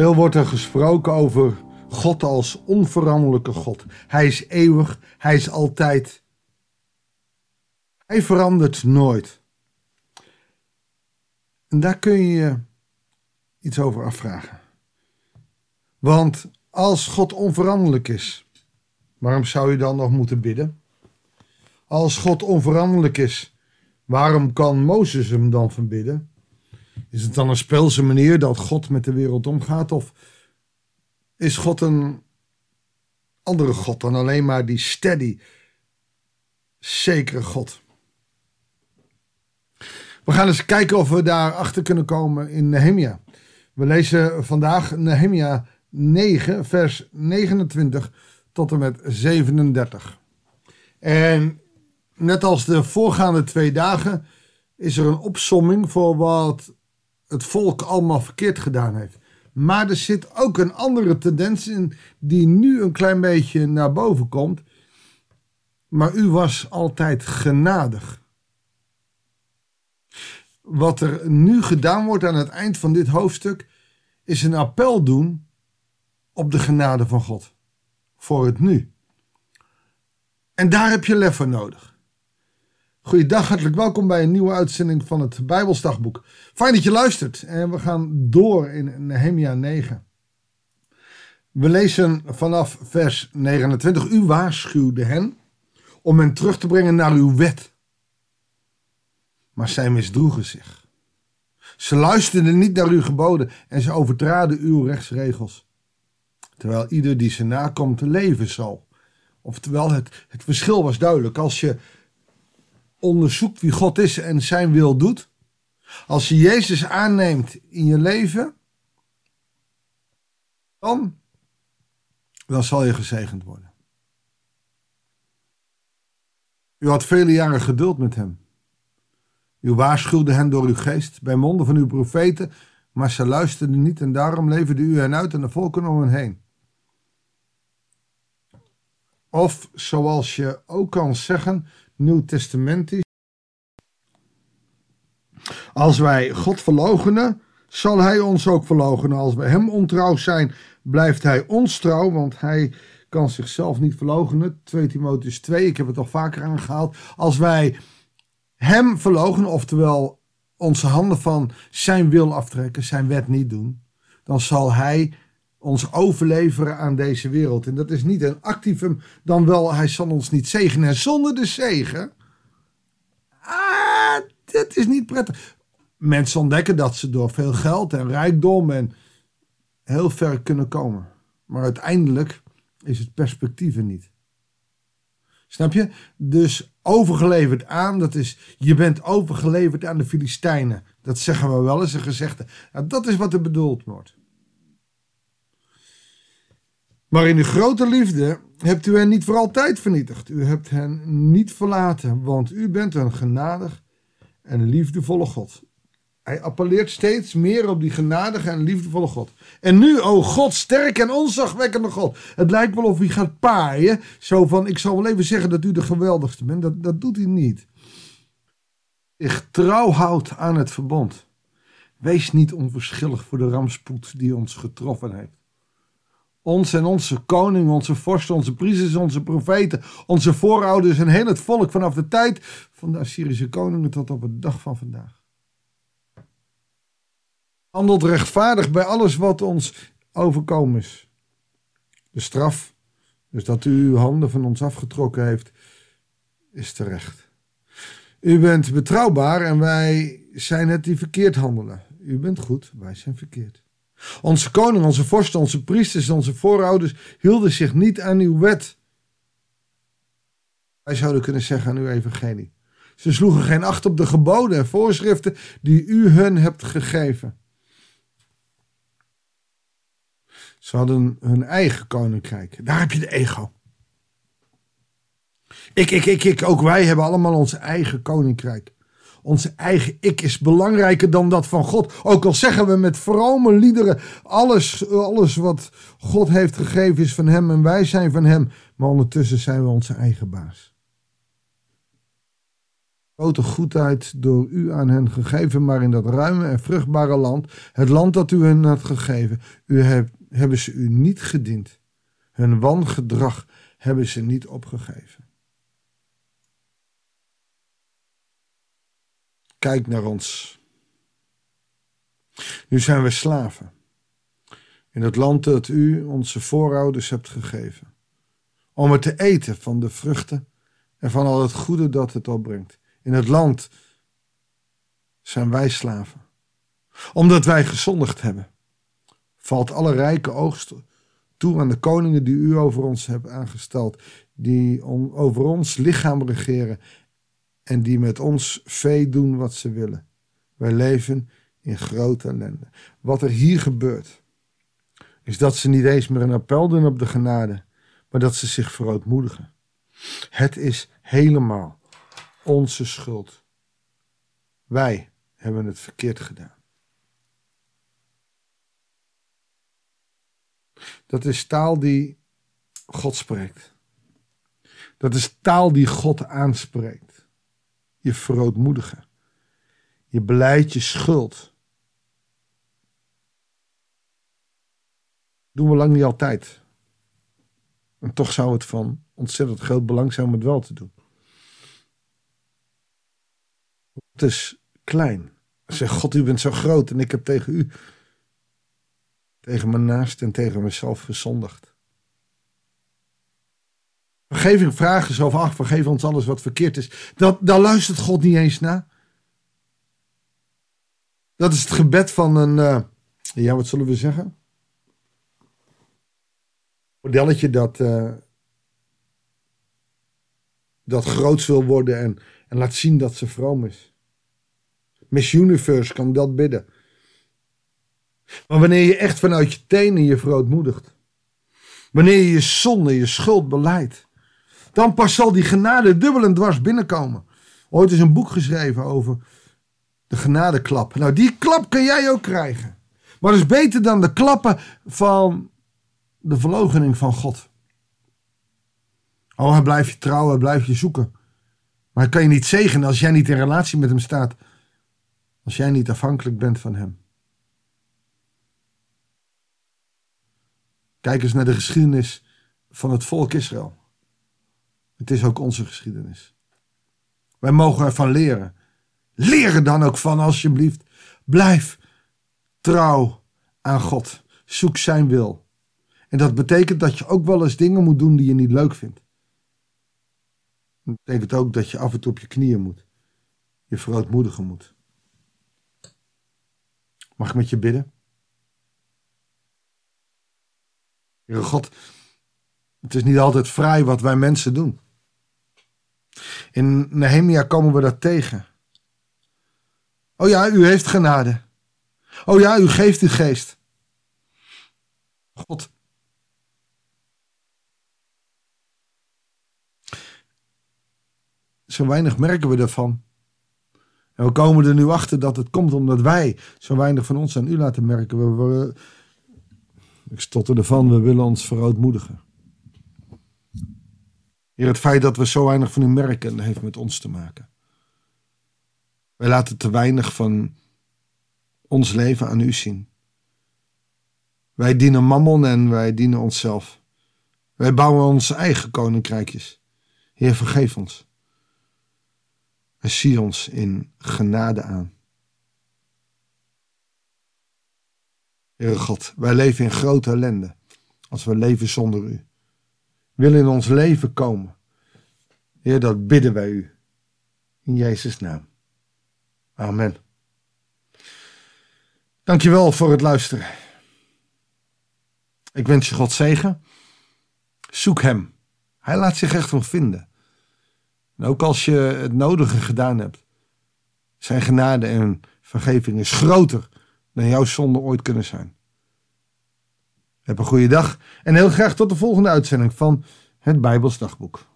Veel wordt er gesproken over God als onveranderlijke God. Hij is eeuwig, hij is altijd. Hij verandert nooit. En daar kun je je iets over afvragen. Want als God onveranderlijk is, waarom zou je dan nog moeten bidden? Als God onveranderlijk is, waarom kan Mozes hem dan verbidden? Is het dan een speelse manier dat God met de wereld omgaat? Of is God een andere God dan alleen maar die steady, zekere God? We gaan eens kijken of we daar achter kunnen komen in Nehemia. We lezen vandaag Nehemia 9, vers 29 tot en met 37. En net als de voorgaande twee dagen is er een opsomming voor wat het volk allemaal verkeerd gedaan heeft. Maar er zit ook een andere tendens in die nu een klein beetje naar boven komt. Maar u was altijd genadig. Wat er nu gedaan wordt aan het eind van dit hoofdstuk is een appel doen op de genade van God. Voor het nu. En daar heb je lef voor nodig. Goeiedag, hartelijk welkom bij een nieuwe uitzending van het Bijbelsdagboek. Fijn dat je luistert en we gaan door in Nehemia 9. We lezen vanaf vers 29. U waarschuwde hen om hen terug te brengen naar uw wet. Maar zij misdroegen zich. Ze luisterden niet naar uw geboden en ze overtraden uw rechtsregels. Terwijl ieder die ze nakomt leven zal. Oftewel, het, het verschil was duidelijk. Als je onderzoekt wie God is en zijn wil doet, als je Jezus aanneemt in je leven, dan, dan zal je gezegend worden. U had vele jaren geduld met hem. U waarschuwde hen door uw geest bij monden van uw profeten, maar ze luisterden niet en daarom leverde u hen uit aan de volken om hen heen. Of zoals je ook kan zeggen, nieuwtestamentisch. Als wij God verloochenen, zal hij ons ook verloochenen. Als wij hem ontrouw zijn, blijft hij ons trouw, want hij kan zichzelf niet verloochenen. 2 Timotheus 2, ik heb het al vaker aangehaald. Als wij hem verloochenen, oftewel onze handen van zijn wil aftrekken, zijn wet niet doen, dan zal hij ons overleveren aan deze wereld. En dat is niet een activum, dan wel, hij zal ons niet zegenen. En zonder de zegen, ah, dit is niet prettig. Mensen ontdekken dat ze door veel geld en rijkdom en heel ver kunnen komen. Maar uiteindelijk is het perspectief er niet. Snap je? Dus overgeleverd aan, dat is, je bent overgeleverd aan de Filistijnen. Dat zeggen we wel eens een gezegde. Nou, dat is wat er bedoeld wordt. Maar in de grote liefde hebt u hen niet voor altijd vernietigd. U hebt hen niet verlaten, want u bent een genadig en liefdevolle God. Hij appelleert steeds meer op die genadige en liefdevolle God. En nu, o God, sterk en onzagwekkende God. Het lijkt wel of hij gaat paaien. Zo van, ik zal wel even zeggen dat u de geweldigste bent. Dat, dat doet hij niet. Ik trouw houdt aan het verbond. Wees niet onverschillig voor de rampspoed die ons getroffen heeft. Ons en onze koning, onze vorsten, onze priesters, onze profeten, onze voorouders en heel het volk vanaf de tijd van de Assyrische koningen tot op de dag van vandaag. Handelt rechtvaardig bij alles wat ons overkomen is. De straf, dus dat u uw handen van ons afgetrokken heeft, is terecht. U bent betrouwbaar en wij zijn het die verkeerd handelen. U bent goed, wij zijn verkeerd. Onze koning, onze vorsten, onze priesters, onze voorouders hielden zich niet aan uw wet. Wij zouden kunnen zeggen aan uw evangelie. Ze sloegen geen acht op de geboden en voorschriften die u hun hebt gegeven. Ze hadden hun eigen koninkrijk. Daar heb je de ego. Ik, ik, ik, ik, ook wij hebben allemaal ons eigen koninkrijk. Onze eigen ik is belangrijker dan dat van God. Ook al zeggen we met vrome liederen: alles, alles wat God heeft gegeven is van Hem en wij zijn van Hem. Maar ondertussen zijn we onze eigen baas. grote goedheid door u aan hen gegeven, maar in dat ruime en vruchtbare land, het land dat u hen had gegeven, u hebt, hebben ze u niet gediend. Hun wangedrag hebben ze niet opgegeven. Kijk naar ons. Nu zijn we slaven. In het land dat u onze voorouders hebt gegeven. Om er te eten van de vruchten en van al het goede dat het opbrengt. In het land zijn wij slaven. Omdat wij gezondigd hebben, valt alle rijke oogst toe aan de koningen die u over ons hebt aangesteld, die over ons lichaam regeren en die met ons vee doen wat ze willen. Wij leven in grote ellende. Wat er hier gebeurt, is dat ze niet eens meer een appel doen op de genade, maar dat ze zich verootmoedigen. Het is helemaal onze schuld. Wij hebben het verkeerd gedaan. Dat is taal die God spreekt. Dat is taal die God aanspreekt. Je verootmoedigen. Je beleidt je schuld. Doen we lang niet altijd. En toch zou het van ontzettend groot belang zijn om het wel te doen. Het is klein. Zeg, God, u bent zo groot en ik heb tegen u, tegen mijn naast en tegen mezelf gezondigd. Vergeving vragen zo van, ach, vergeef ons alles wat verkeerd is. Dat, daar luistert God niet eens naar. Dat is het gebed van een, uh, ja, wat zullen we zeggen? Modelletje dat, uh, dat groots wil worden en, en laat zien dat ze vroom is. Miss Universe kan dat bidden. Maar wanneer je echt vanuit je tenen je verootmoedigt. Wanneer je je zonde, je schuld beleidt. Dan pas zal die genade dubbel en dwars binnenkomen. Ooit is een boek geschreven over de genadeklap. Nou, die klap kan jij ook krijgen. Maar dat is beter dan de klappen van de verloochening van God. Oh, hij blijft je trouwen, hij blijft je zoeken. Maar hij kan je niet zegenen als jij niet in relatie met hem staat. Als jij niet afhankelijk bent van hem. Kijk eens naar de geschiedenis van het volk Israël. Het is ook onze geschiedenis. Wij mogen ervan leren. Leer er dan ook van, alsjeblieft. Blijf trouw aan God. Zoek zijn wil. En dat betekent dat je ook wel eens dingen moet doen die je niet leuk vindt. Dat betekent ook dat je af en toe op je knieën moet. Je verootmoedigen moet. Mag ik met je bidden? Heere God, het is niet altijd vrij wat wij mensen doen. In Nehemia komen we dat tegen. Oh ja, u heeft genade. Oh ja, u geeft uw geest. God. Zo weinig merken we ervan. En we komen er nu achter dat het komt omdat wij zo weinig van ons aan u laten merken. We, ik stotter ervan, we willen ons verootmoedigen. Heer, het feit dat we zo weinig van u merken, heeft met ons te maken. Wij laten te weinig van ons leven aan u zien. Wij dienen mammon en wij dienen onszelf. Wij bouwen onze eigen koninkrijkjes. Heer, vergeef ons. En zie ons in genade aan. Heere God, wij leven in grote ellende als we leven zonder u. Wil in ons leven komen. Heer, dat bidden wij u. In Jezus' naam. Amen. Dankjewel voor het luisteren. Ik wens je God zegen. Zoek hem. Hij laat zich echt wel vinden. En ook als je het nodige gedaan hebt. Zijn genade en vergeving is groter dan jouw zonde ooit kunnen zijn. Heb een goede dag en heel graag tot de volgende uitzending van het Bijbels Dagboek.